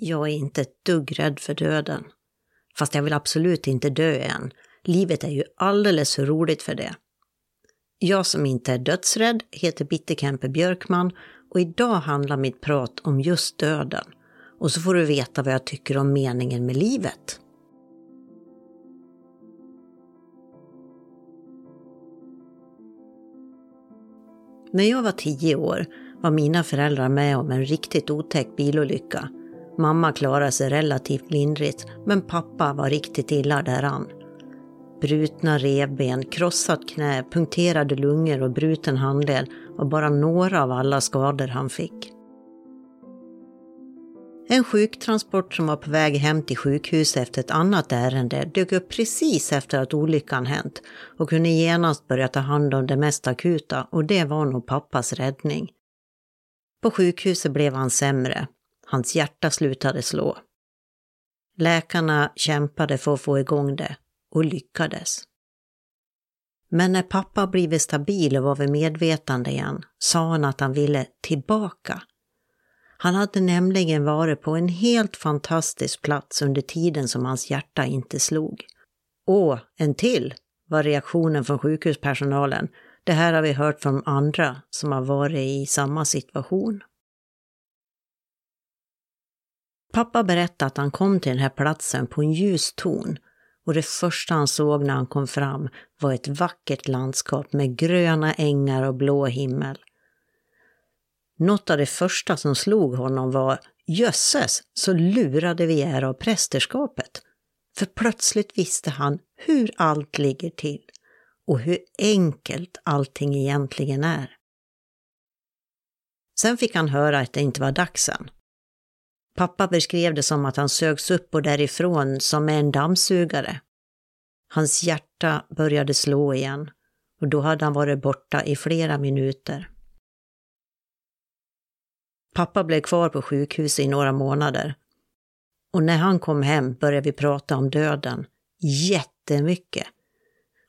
Jag är inte ett dugg rädd för döden. Fast jag vill absolut inte dö än. Livet är ju alldeles för roligt för det. Jag som inte är dödsrädd heter Bitte Kempe Björkman och idag handlar mitt prat om just döden. Och så får du veta vad jag tycker om meningen med livet. När jag var tio år var mina föräldrar med om en riktigt otäck bilolycka. Mamma klarade sig relativt lindrigt, men pappa var riktigt illa däran. Brutna revben, krossat knä, punkterade lungor och bruten handled var bara några av alla skador han fick. En sjuktransport som var på väg hem till sjukhuset efter ett annat ärende dök upp precis efter att olyckan hänt och kunde genast börja ta hand om det mest akuta och det var nog pappas räddning. På sjukhuset blev han sämre. Hans hjärta slutade slå. Läkarna kämpade för att få igång det och lyckades. Men när pappa blivit stabil och var vid medvetande igen sa han att han ville tillbaka. Han hade nämligen varit på en helt fantastisk plats under tiden som hans hjärta inte slog. Och en till, var reaktionen från sjukhuspersonalen. Det här har vi hört från andra som har varit i samma situation. Pappa berättade att han kom till den här platsen på en ljus ton och det första han såg när han kom fram var ett vackert landskap med gröna ängar och blå himmel. Något av det första som slog honom var jösses, så lurade vi är av prästerskapet. För plötsligt visste han hur allt ligger till och hur enkelt allting egentligen är. Sen fick han höra att det inte var dags än. Pappa beskrev det som att han sögs upp och därifrån som med en dammsugare. Hans hjärta började slå igen och då hade han varit borta i flera minuter. Pappa blev kvar på sjukhuset i några månader. Och när han kom hem började vi prata om döden. Jättemycket.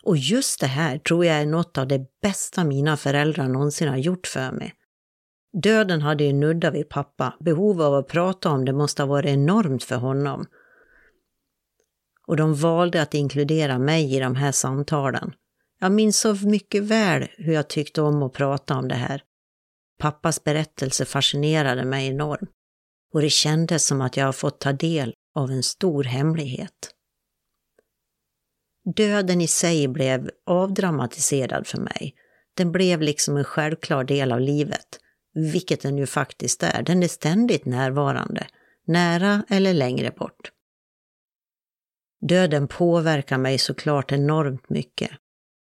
Och just det här tror jag är något av det bästa mina föräldrar någonsin har gjort för mig. Döden hade ju nuddat vid pappa. Behov av att prata om det måste ha varit enormt för honom. Och de valde att inkludera mig i de här samtalen. Jag minns så mycket väl hur jag tyckte om att prata om det här. Pappas berättelse fascinerade mig enormt och det kändes som att jag har fått ta del av en stor hemlighet. Döden i sig blev avdramatiserad för mig. Den blev liksom en självklar del av livet, vilket den ju faktiskt är. Den är ständigt närvarande, nära eller längre bort. Döden påverkar mig såklart enormt mycket.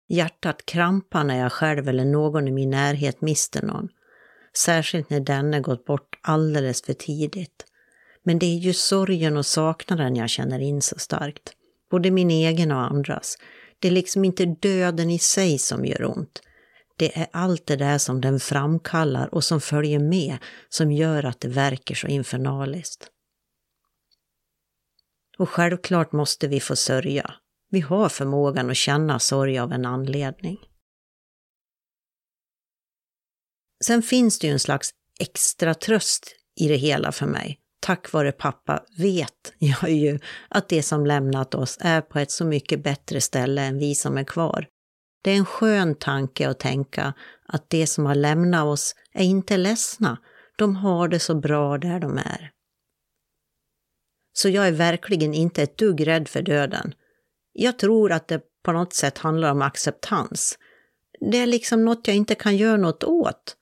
Hjärtat krampar när jag själv eller någon i min närhet mister någon särskilt när denne gått bort alldeles för tidigt. Men det är ju sorgen och saknaden jag känner in så starkt. Både min egen och andras. Det är liksom inte döden i sig som gör ont. Det är allt det där som den framkallar och som följer med som gör att det verkar så infernaliskt. Och självklart måste vi få sörja. Vi har förmågan att känna sorg av en anledning. Sen finns det ju en slags extra tröst i det hela för mig. Tack vare pappa vet jag ju att det som lämnat oss är på ett så mycket bättre ställe än vi som är kvar. Det är en skön tanke att tänka att de som har lämnat oss är inte ledsna. De har det så bra där de är. Så jag är verkligen inte ett dugg rädd för döden. Jag tror att det på något sätt handlar om acceptans. Det är liksom något jag inte kan göra något åt.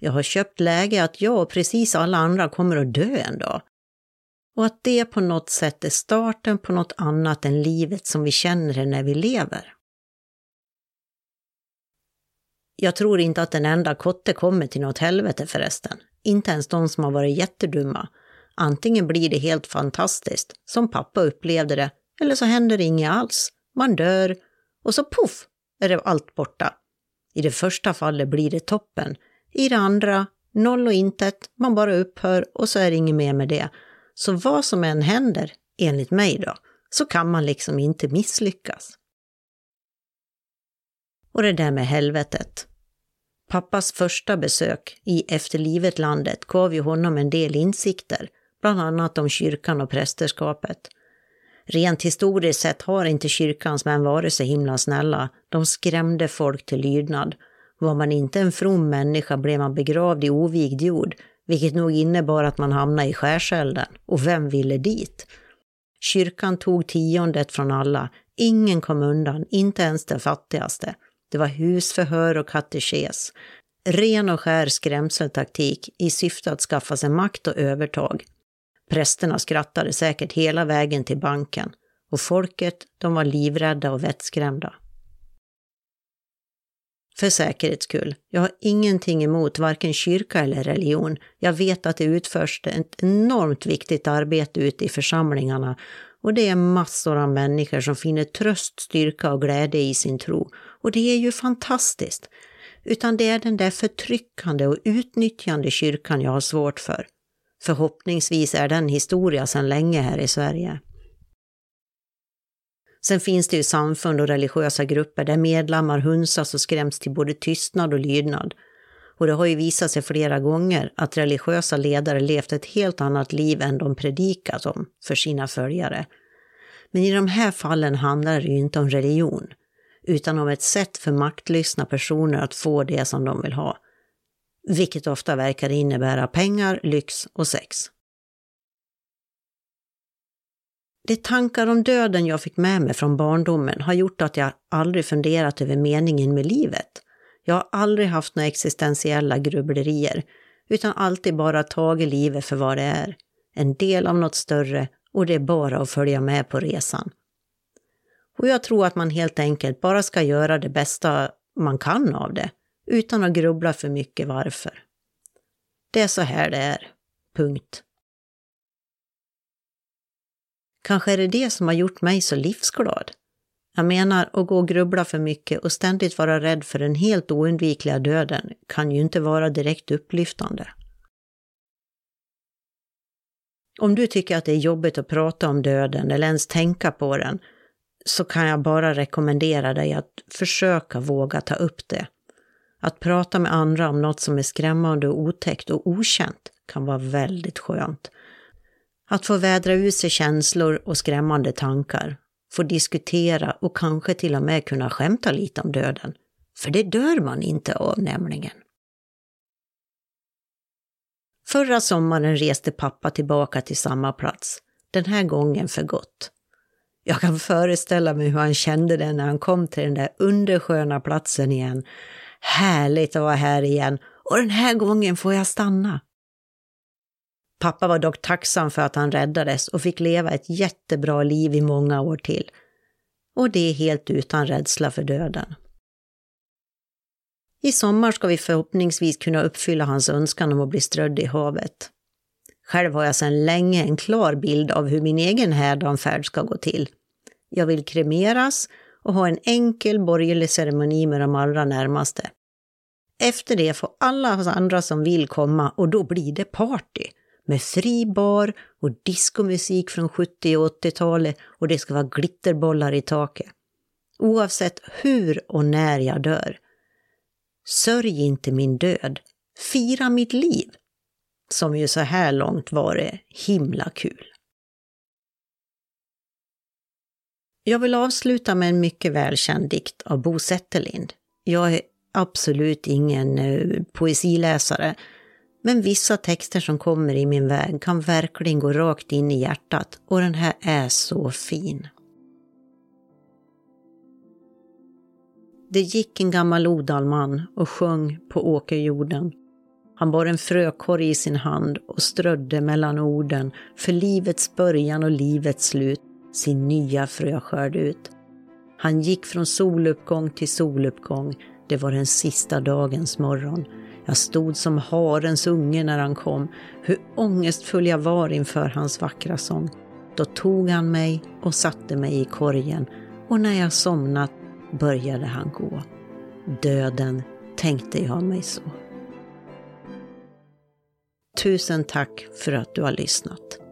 Jag har köpt läge att jag och precis alla andra kommer att dö en dag. Och att det på något sätt är starten på något annat än livet som vi känner det när vi lever. Jag tror inte att en enda kotte kommer till något helvete förresten. Inte ens de som har varit jättedumma. Antingen blir det helt fantastiskt, som pappa upplevde det, eller så händer det inget alls. Man dör och så poff är det allt borta. I det första fallet blir det toppen, i det andra, noll och intet, man bara upphör och så är det inget mer med det. Så vad som än händer, enligt mig då, så kan man liksom inte misslyckas. Och det där med helvetet. Pappas första besök i efterlivet-landet gav ju honom en del insikter, bland annat om kyrkan och prästerskapet. Rent historiskt sett har inte kyrkans män varit så himla snälla. De skrämde folk till lydnad. Var man inte en from människa blev man begravd i ovigd jord, vilket nog innebar att man hamnade i skärselden. Och vem ville dit? Kyrkan tog tiondet från alla. Ingen kom undan, inte ens den fattigaste. Det var husförhör och katekes. Ren och skär skrämseltaktik i syfte att skaffa sig makt och övertag. Prästerna skrattade säkert hela vägen till banken och folket, de var livrädda och vettskrämda. För säkerhets skull, jag har ingenting emot varken kyrka eller religion. Jag vet att det utförs ett enormt viktigt arbete ute i församlingarna och det är massor av människor som finner tröst, styrka och glädje i sin tro. Och det är ju fantastiskt. Utan det är den där förtryckande och utnyttjande kyrkan jag har svårt för. Förhoppningsvis är den historia sedan länge här i Sverige. Sen finns det ju samfund och religiösa grupper där medlemmar hunsas och skräms till både tystnad och lydnad. Och det har ju visat sig flera gånger att religiösa ledare levt ett helt annat liv än de predikat om för sina följare. Men i de här fallen handlar det ju inte om religion, utan om ett sätt för maktlystna personer att få det som de vill ha vilket ofta verkar innebära pengar, lyx och sex. De tankar om döden jag fick med mig från barndomen har gjort att jag aldrig funderat över meningen med livet. Jag har aldrig haft några existentiella grubblerier, utan alltid bara tagit livet för vad det är. En del av något större och det är bara att följa med på resan. Och jag tror att man helt enkelt bara ska göra det bästa man kan av det utan att grubbla för mycket varför. Det är så här det är. Punkt. Kanske är det det som har gjort mig så livsglad. Jag menar, att gå och grubbla för mycket och ständigt vara rädd för den helt oundvikliga döden kan ju inte vara direkt upplyftande. Om du tycker att det är jobbigt att prata om döden eller ens tänka på den, så kan jag bara rekommendera dig att försöka våga ta upp det att prata med andra om något som är skrämmande och otäckt och okänt kan vara väldigt skönt. Att få vädra ut sig känslor och skrämmande tankar, få diskutera och kanske till och med kunna skämta lite om döden. För det dör man inte av nämligen. Förra sommaren reste pappa tillbaka till samma plats, den här gången för gott. Jag kan föreställa mig hur han kände det när han kom till den där undersköna platsen igen, Härligt att vara här igen och den här gången får jag stanna. Pappa var dock tacksam för att han räddades och fick leva ett jättebra liv i många år till. Och det helt utan rädsla för döden. I sommar ska vi förhoppningsvis kunna uppfylla hans önskan om att bli strödd i havet. Själv har jag sedan länge en klar bild av hur min egen hädanfärd ska gå till. Jag vill kremeras och ha en enkel borgerlig ceremoni med de allra närmaste. Efter det får alla oss andra som vill komma och då blir det party med fri bar och diskomusik från 70 och 80-talet och det ska vara glitterbollar i taket. Oavsett hur och när jag dör. Sörj inte min död, fira mitt liv, som ju så här långt var det himla kul. Jag vill avsluta med en mycket välkänd dikt av Bo Zetterlind. Jag är absolut ingen eh, poesiläsare, men vissa texter som kommer i min väg kan verkligen gå rakt in i hjärtat och den här är så fin. Det gick en gammal odalman och sjöng på åkerjorden. Han bar en frökorg i sin hand och strödde mellan orden för livets början och livets slut sin nya fröskörd ut. Han gick från soluppgång till soluppgång. Det var den sista dagens morgon. Jag stod som harens unge när han kom. Hur ångestfull jag var inför hans vackra sång. Då tog han mig och satte mig i korgen och när jag somnat började han gå. Döden tänkte jag mig så. Tusen tack för att du har lyssnat.